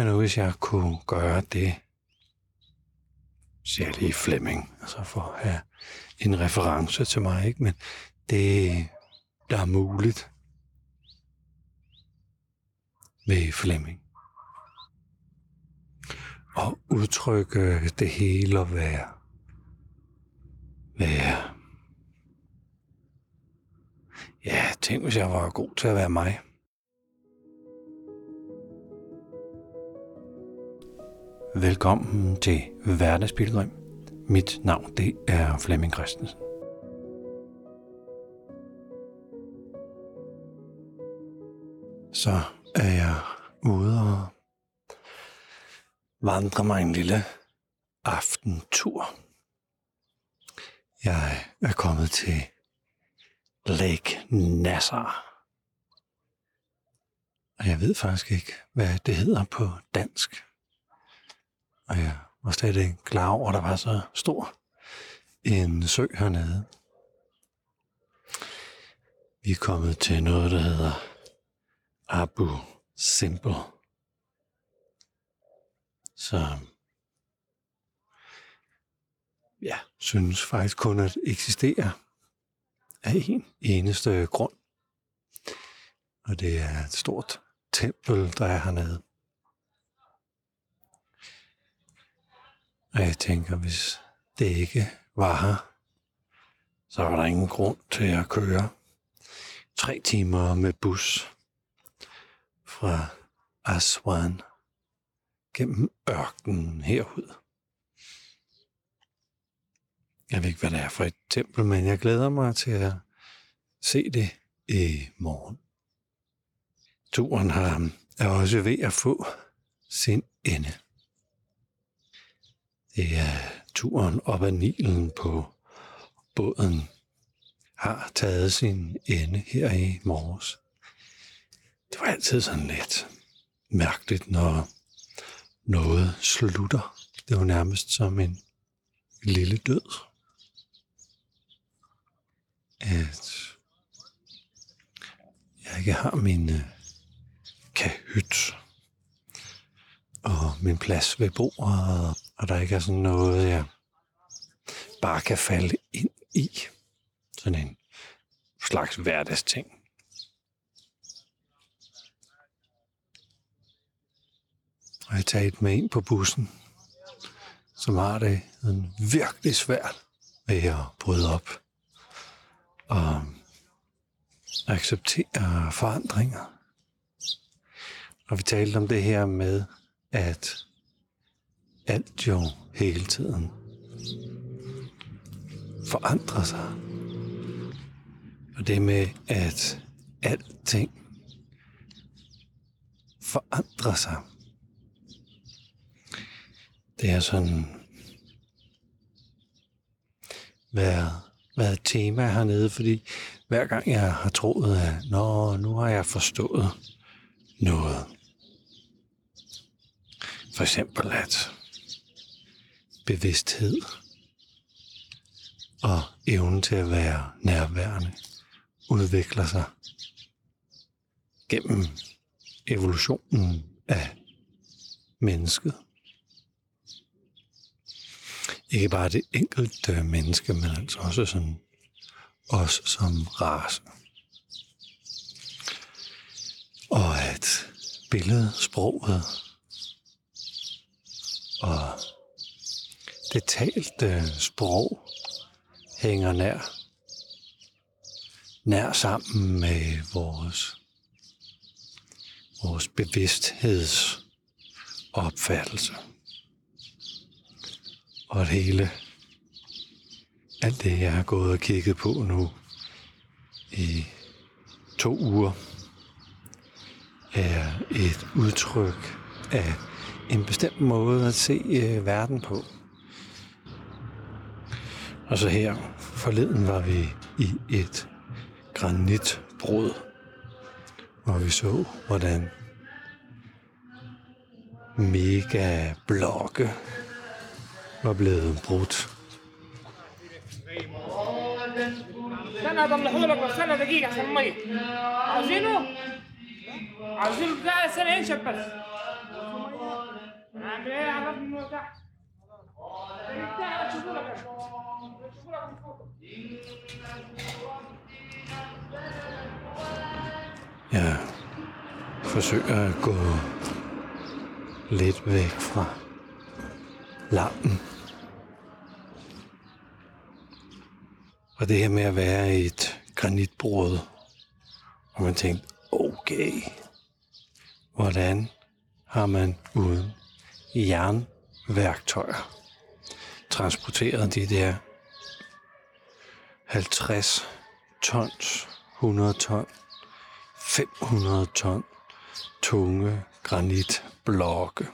Men nu hvis jeg kunne gøre det, siger jeg lige Flemming, altså for at have en reference til mig, ikke? men det, der er muligt ved Flemming. Og udtrykke det hele og være, være Ja, tænk hvis jeg var god til at være mig. Velkommen til Hverdagsbilledrøm. Mit navn det er Flemming Christensen. Så er jeg ude og vandre mig en lille aftentur. Jeg er kommet til Lake Nasser. Og jeg ved faktisk ikke, hvad det hedder på dansk. Og jeg var slet ikke klar over, at der var så stor en sø hernede. Vi er kommet til noget, der hedder Abu Simbel. Så ja, synes faktisk kun at eksistere af en eneste grund. Og det er et stort tempel, der er hernede. Og jeg tænker, hvis det ikke var her, så var der ingen grund til at køre tre timer med bus fra Aswan gennem ørkenen herud. Jeg ved ikke, hvad det er for et tempel, men jeg glæder mig til at se det i morgen. Turen har, er også ved at få sin ende. Det er turen op ad Nilen på båden har taget sin ende her i morges. Det var altid sådan lidt mærkeligt, når noget slutter. Det var nærmest som en lille død at jeg ikke har min øh, kahyt og min plads ved bordet, og der ikke er sådan noget, jeg bare kan falde ind i. Sådan en slags hverdagsting. Og jeg tager med ind på bussen, som har det en virkelig svært ved at bryde op og acceptere forandringer. Og vi talte om det her med, at alt jo hele tiden forandrer sig. Og det med, at alting forandrer sig. Det er sådan været været et tema hernede, fordi hver gang jeg har troet, at Nå, nu har jeg forstået noget. For eksempel at bevidsthed og evnen til at være nærværende udvikler sig gennem evolutionen af mennesket. Ikke bare det enkelte menneske, men altså også sådan os som race. Og at billedsproget og det talte øh, sprog hænger nær, nær sammen med vores, vores bevidsthedsopfattelse og det hele, alt det, jeg har gået og kigget på nu i to uger, er et udtryk af en bestemt måde at se øh, verden på. Og så her forleden var vi i et granitbrud, hvor vi så, hvordan mega blokke var blevet brudt. انا اطلعه لك بس انا دقيقه عشان الميه عاوزينه عاوزين بتاع سنه ينشف بس اعمل ايه على النور تحت شوفوا لك شوفوا لك الفوطه Jeg forsøger at gå lidt væk fra lampen. Og det her med at være i et granitbrud, og man tænkte, okay, hvordan har man uden jernværktøjer transporteret de der 50 tons, 100 ton, 500 ton tunge granitblokke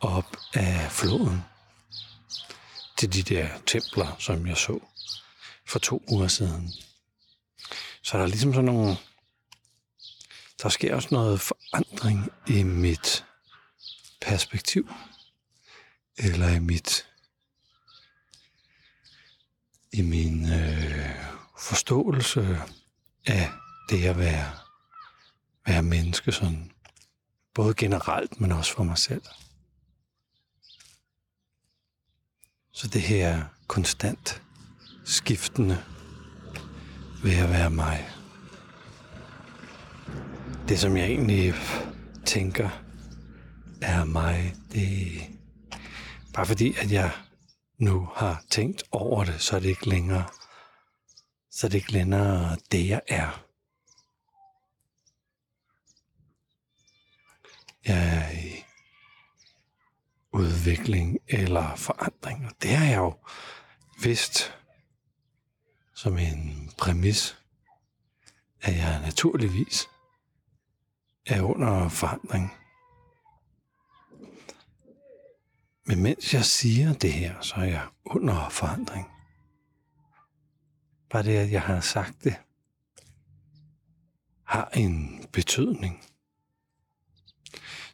op af floden til de der templer, som jeg så for to uger siden. Så der er ligesom sådan nogle... Der sker også noget forandring i mit perspektiv. Eller i mit... I min øh, forståelse af det at være, være menneske sådan. Både generelt, men også for mig selv. Så det her konstant skiftende ved at være mig. Det, som jeg egentlig tænker er mig, det er bare fordi, at jeg nu har tænkt over det, så er det ikke længere, så er det ikke længere det, jeg er. Jeg er i udvikling eller forandring, og det har jeg jo vidst som en præmis, at jeg naturligvis er under forandring. Men mens jeg siger det her, så er jeg under forandring. Bare det, at jeg har sagt det, har en betydning,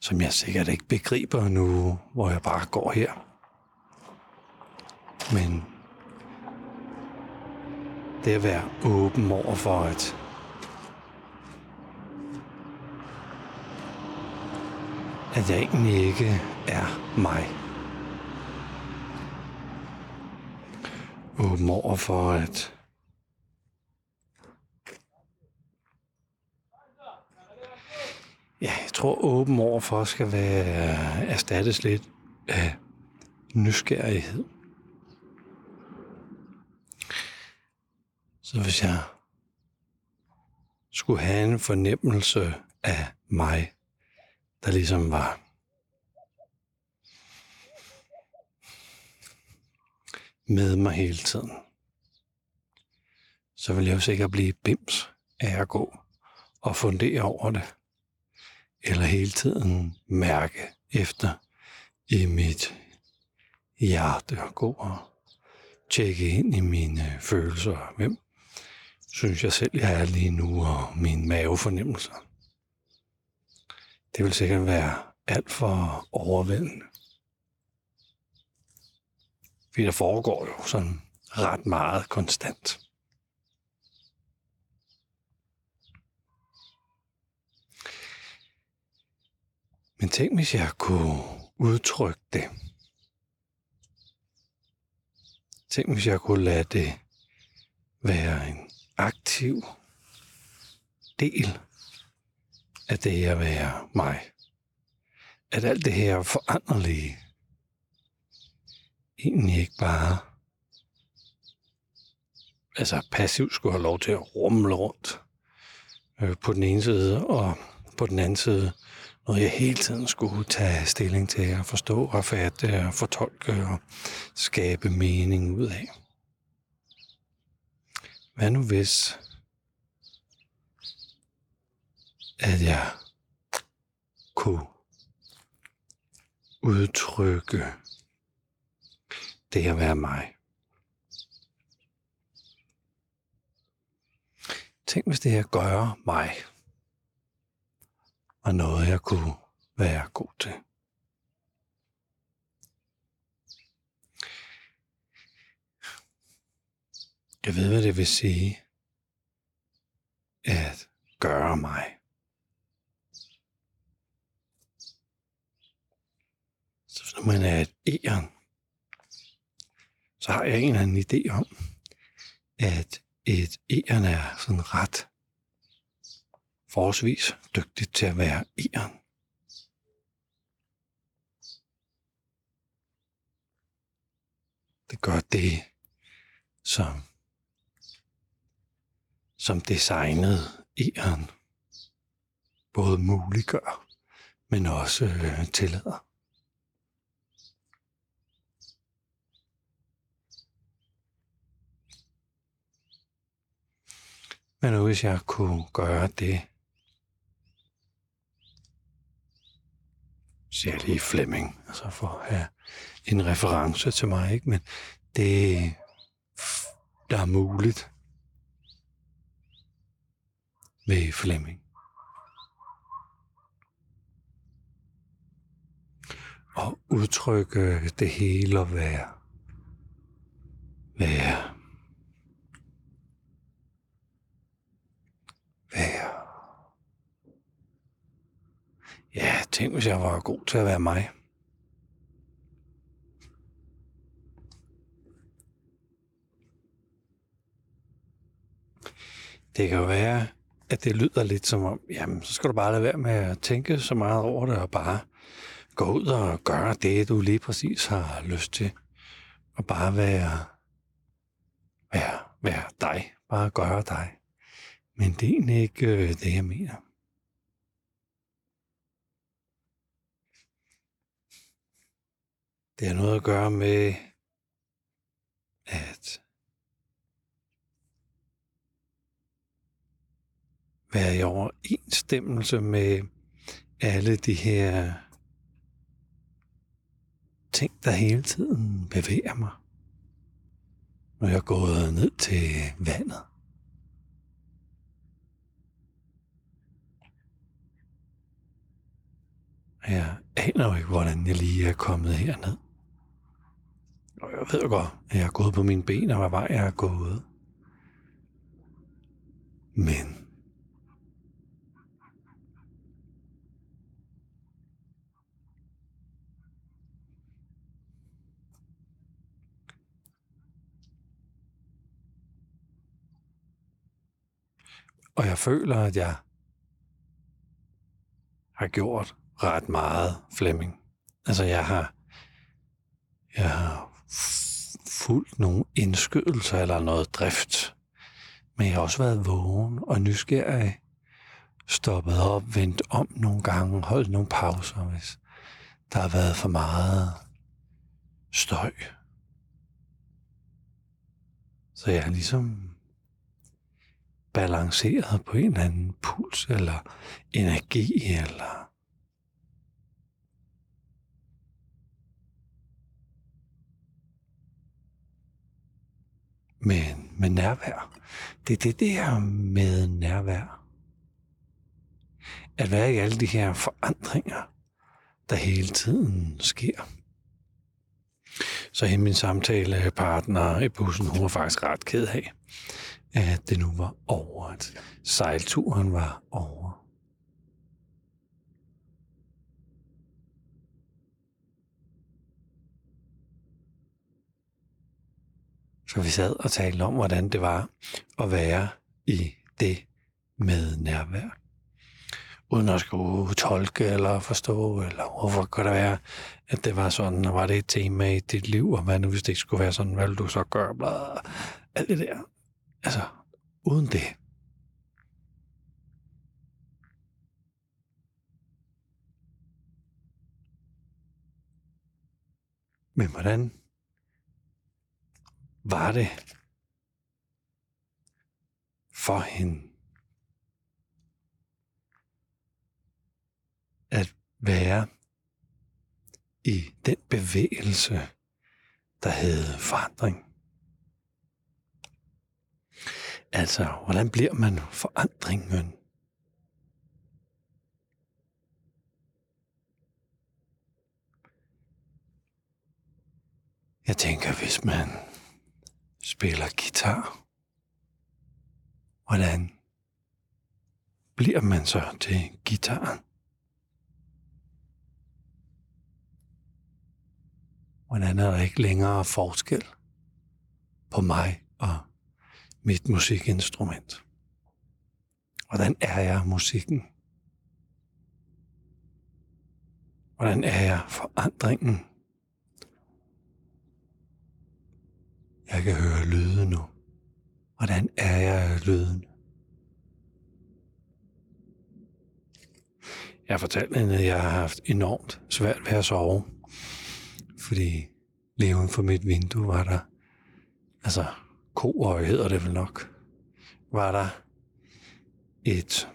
som jeg sikkert ikke begriber nu, hvor jeg bare går her. Men det at være åben over for, at at jeg egentlig ikke er mig. Åben over for, at Ja, jeg tror åben over for skal være erstattes lidt af nysgerrighed. Så hvis jeg skulle have en fornemmelse af mig, der ligesom var med mig hele tiden, så vil jeg jo sikkert blive bims af at gå og fundere over det. Eller hele tiden mærke efter i mit hjerte og gå og tjekke ind i mine følelser. Hvem synes jeg selv, jeg er lige nu, og mine mavefornemmelser. Det vil sikkert være alt for overvældende. Fordi der foregår jo sådan ret meget konstant. Men tænk, hvis jeg kunne udtrykke det. Tænk, hvis jeg kunne lade det være en aktiv del af det at være mig. At alt det her foranderlige egentlig ikke bare altså passivt skulle have lov til at rumle rundt øh, på den ene side, og på den anden side noget, jeg hele tiden skulle tage stilling til at forstå og fatte og fortolke og skabe mening ud af. Hvad nu hvis, at jeg kunne udtrykke det at være mig? Tænk, hvis det at gøre mig var noget, jeg kunne være god til. Jeg ved, hvad det vil sige at gøre mig. når man er et æren, så har jeg en eller anden idé om, at et æren er sådan ret forholdsvis dygtigt til at være æren. Det gør det, som, som designet æren både muliggør, men også øh, tillader. Men hvis jeg kunne gøre det, siger lige Flemming, altså for at have en reference til mig, ikke? men det, der er muligt ved Flemming. Og udtrykke det hele og være, være. Ja, tænk hvis jeg var god til at være mig. Det kan jo være, at det lyder lidt som om, jamen, så skal du bare lade være med at tænke så meget over det, og bare gå ud og gøre det, du lige præcis har lyst til. Og bare være, være, være dig. Bare gøre dig. Men det er egentlig ikke øh, det, jeg mener. Det har noget at gøre med, at være i overensstemmelse med alle de her ting, der hele tiden bevæger mig, når jeg går ned til vandet. Jeg aner jo ikke, hvordan jeg lige er kommet herned. Jeg ved godt, at jeg er gået på mine ben, og hvad vej jeg er gået. Men Og jeg føler, at jeg har gjort ret meget Flemming. Altså jeg har, jeg har fulgt nogle indskydelser eller noget drift. Men jeg har også været vågen og nysgerrig. Stoppet op, vendt om nogle gange, holdt nogle pauser, hvis der har været for meget støj. Så jeg har ligesom balanceret på en eller anden puls eller energi eller Men med nærvær. Det er det der med nærvær. At være i alle de her forandringer, der hele tiden sker. Så hende min samtalepartner i bussen, hun var faktisk ret ked af, at det nu var over, at sejlturen var over. Så vi sad og talte om, hvordan det var at være i det med nærvær. Uden at skulle tolke eller forstå, eller hvorfor kan det være, at det var sådan, og var det et tema i dit liv, og hvad nu hvis det ikke skulle være sådan, hvad ville du så gøre, bla, alt det der. Altså, uden det. Men hvordan var det for hende at være i den bevægelse, der hed forandring? Altså, hvordan bliver man forandringen? Jeg tænker, hvis man spiller guitar, hvordan bliver man så til gitaren? Hvordan er der ikke længere forskel på mig og mit musikinstrument? Hvordan er jeg musikken? Hvordan er jeg forandringen? Jeg kan høre lyde nu. Hvordan er jeg lyden? Jeg fortalte hende, at jeg har haft enormt svært ved at sove. Fordi lige uden for mit vindue var der, altså koøje hedder det vel nok, var der et,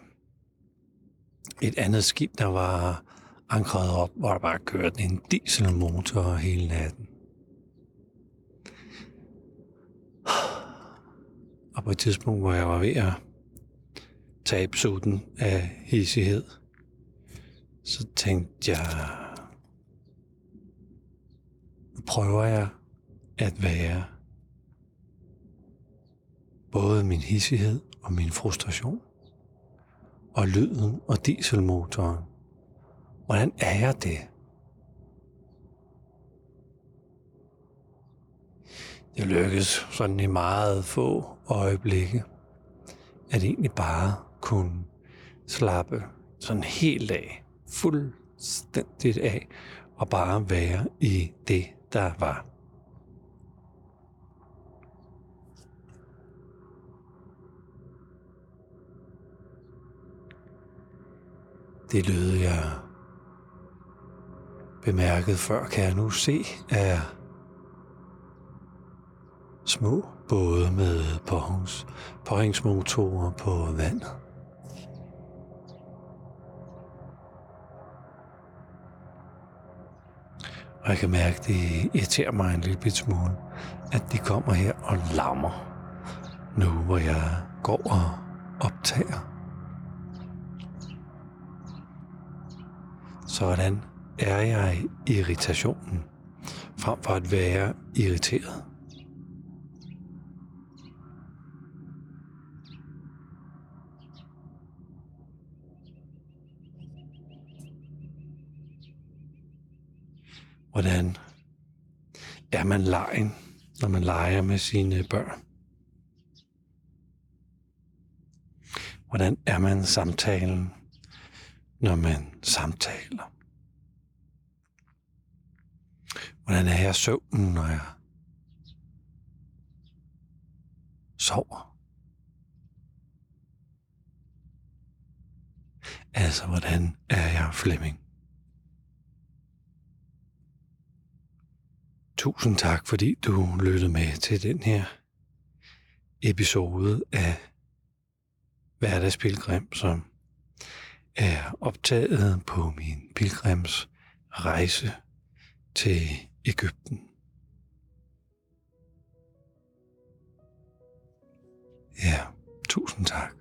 et andet skib, der var ankret op, hvor der bare kørte en dieselmotor hele natten. Og på et tidspunkt, hvor jeg var ved at tabe sutten af hissighed, så tænkte jeg, nu prøver jeg at være både min hissighed og min frustration, og lyden og dieselmotoren. Hvordan er jeg det? Det lykkedes sådan i meget få øjeblikke, at egentlig bare kunne slappe sådan helt af, fuldstændigt af, og bare være i det, der var. Det lød jeg bemærket før, kan jeg nu se, er små både med påhængs, påhængsmotorer på vandet. Og jeg kan mærke, det irriterer mig en lille smule, at de kommer her og lammer, nu hvor jeg går og optager. Sådan er jeg irritationen, frem for at være irriteret. Hvordan er man lejen, når man leger med sine børn? Hvordan er man samtalen, når man samtaler? Hvordan er jeg søvnen, når jeg sover? Altså, hvordan er jeg Flemming? Tusind tak, fordi du lyttede med til den her episode af Hverdagspilgrim, som er optaget på min pilgrims rejse til Ægypten. Ja, tusind tak.